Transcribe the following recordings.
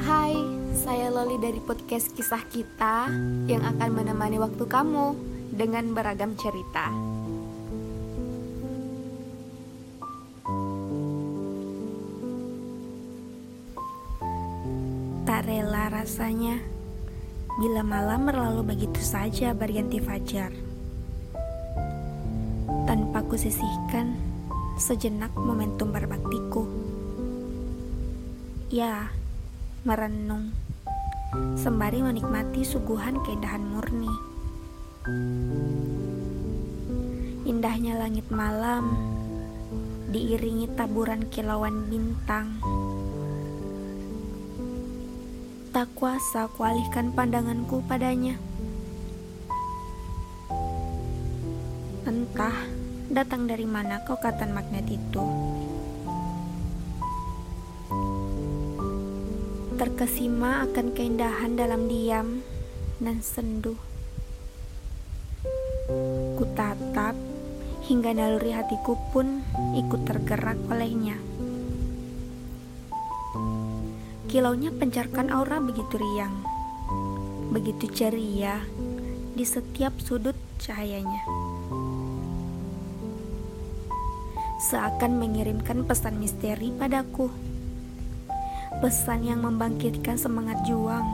Hai, saya Loli dari podcast Kisah Kita yang akan menemani waktu kamu dengan beragam cerita. Tak rela rasanya bila malam berlalu begitu saja berganti fajar. Tanpa kusisihkan sejenak momentum berbaktiku. Ya, merenung sembari menikmati suguhan keindahan murni. Indahnya langit malam diiringi taburan kilauan bintang. Tak kuasa kualihkan pandanganku padanya. Entah datang dari mana kaukatan magnet itu. Terkesima akan keindahan dalam diam dan sendu. Kutatap hingga naluri hatiku pun ikut tergerak olehnya. Kilaunya pencarkan aura begitu riang, begitu ceria di setiap sudut cahayanya. Seakan mengirimkan pesan misteri padaku. Pesan yang membangkitkan semangat juang,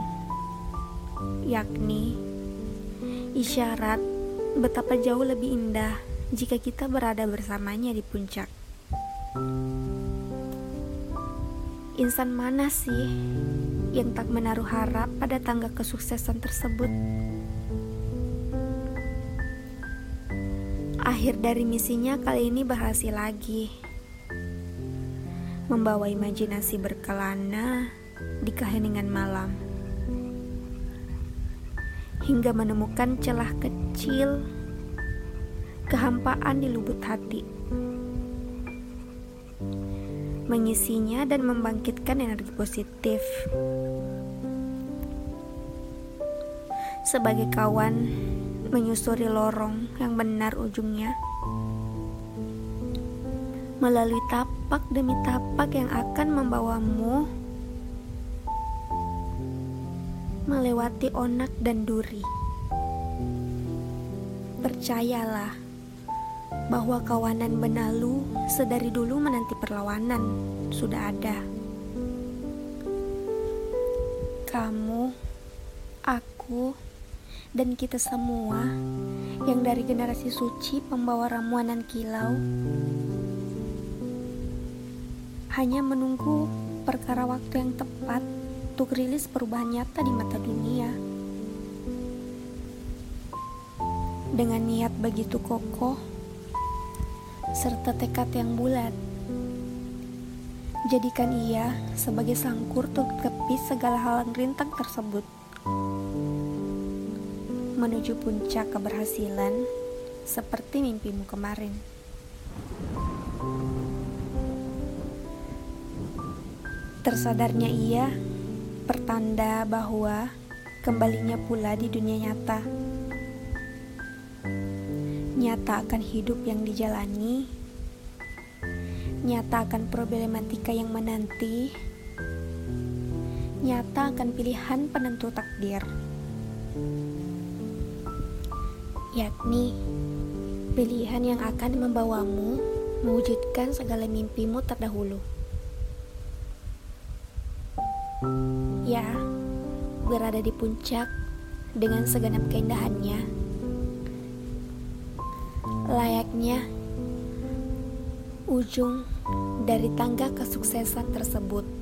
yakni isyarat betapa jauh lebih indah jika kita berada bersamanya di puncak. Insan mana sih yang tak menaruh harap pada tangga kesuksesan tersebut? Akhir dari misinya kali ini berhasil lagi. Membawa imajinasi berkelana di keheningan malam. Hingga menemukan celah kecil kehampaan di lubuk hati mengisinya dan membangkitkan energi positif. Sebagai kawan, menyusuri lorong yang benar ujungnya, melalui tapak demi tapak yang akan membawamu melewati onak dan duri. Percayalah bahwa kawanan benalu sedari dulu menanti perlawanan sudah ada. Kamu, aku, dan kita semua yang dari generasi suci pembawa ramuanan kilau hanya menunggu perkara waktu yang tepat untuk rilis perubahan nyata di mata dunia. Dengan niat begitu kokoh, serta tekad yang bulat. Jadikan ia sebagai sangkur untuk kepis segala hal yang rintang tersebut. Menuju puncak keberhasilan seperti mimpimu kemarin. Tersadarnya ia pertanda bahwa kembalinya pula di dunia nyata. Nyata akan hidup yang dijalani, nyata akan problematika yang menanti, nyata akan pilihan penentu takdir, yakni pilihan yang akan membawamu mewujudkan segala mimpimu terdahulu. Ya, berada di puncak dengan segenap keindahannya layaknya ujung dari tangga kesuksesan tersebut.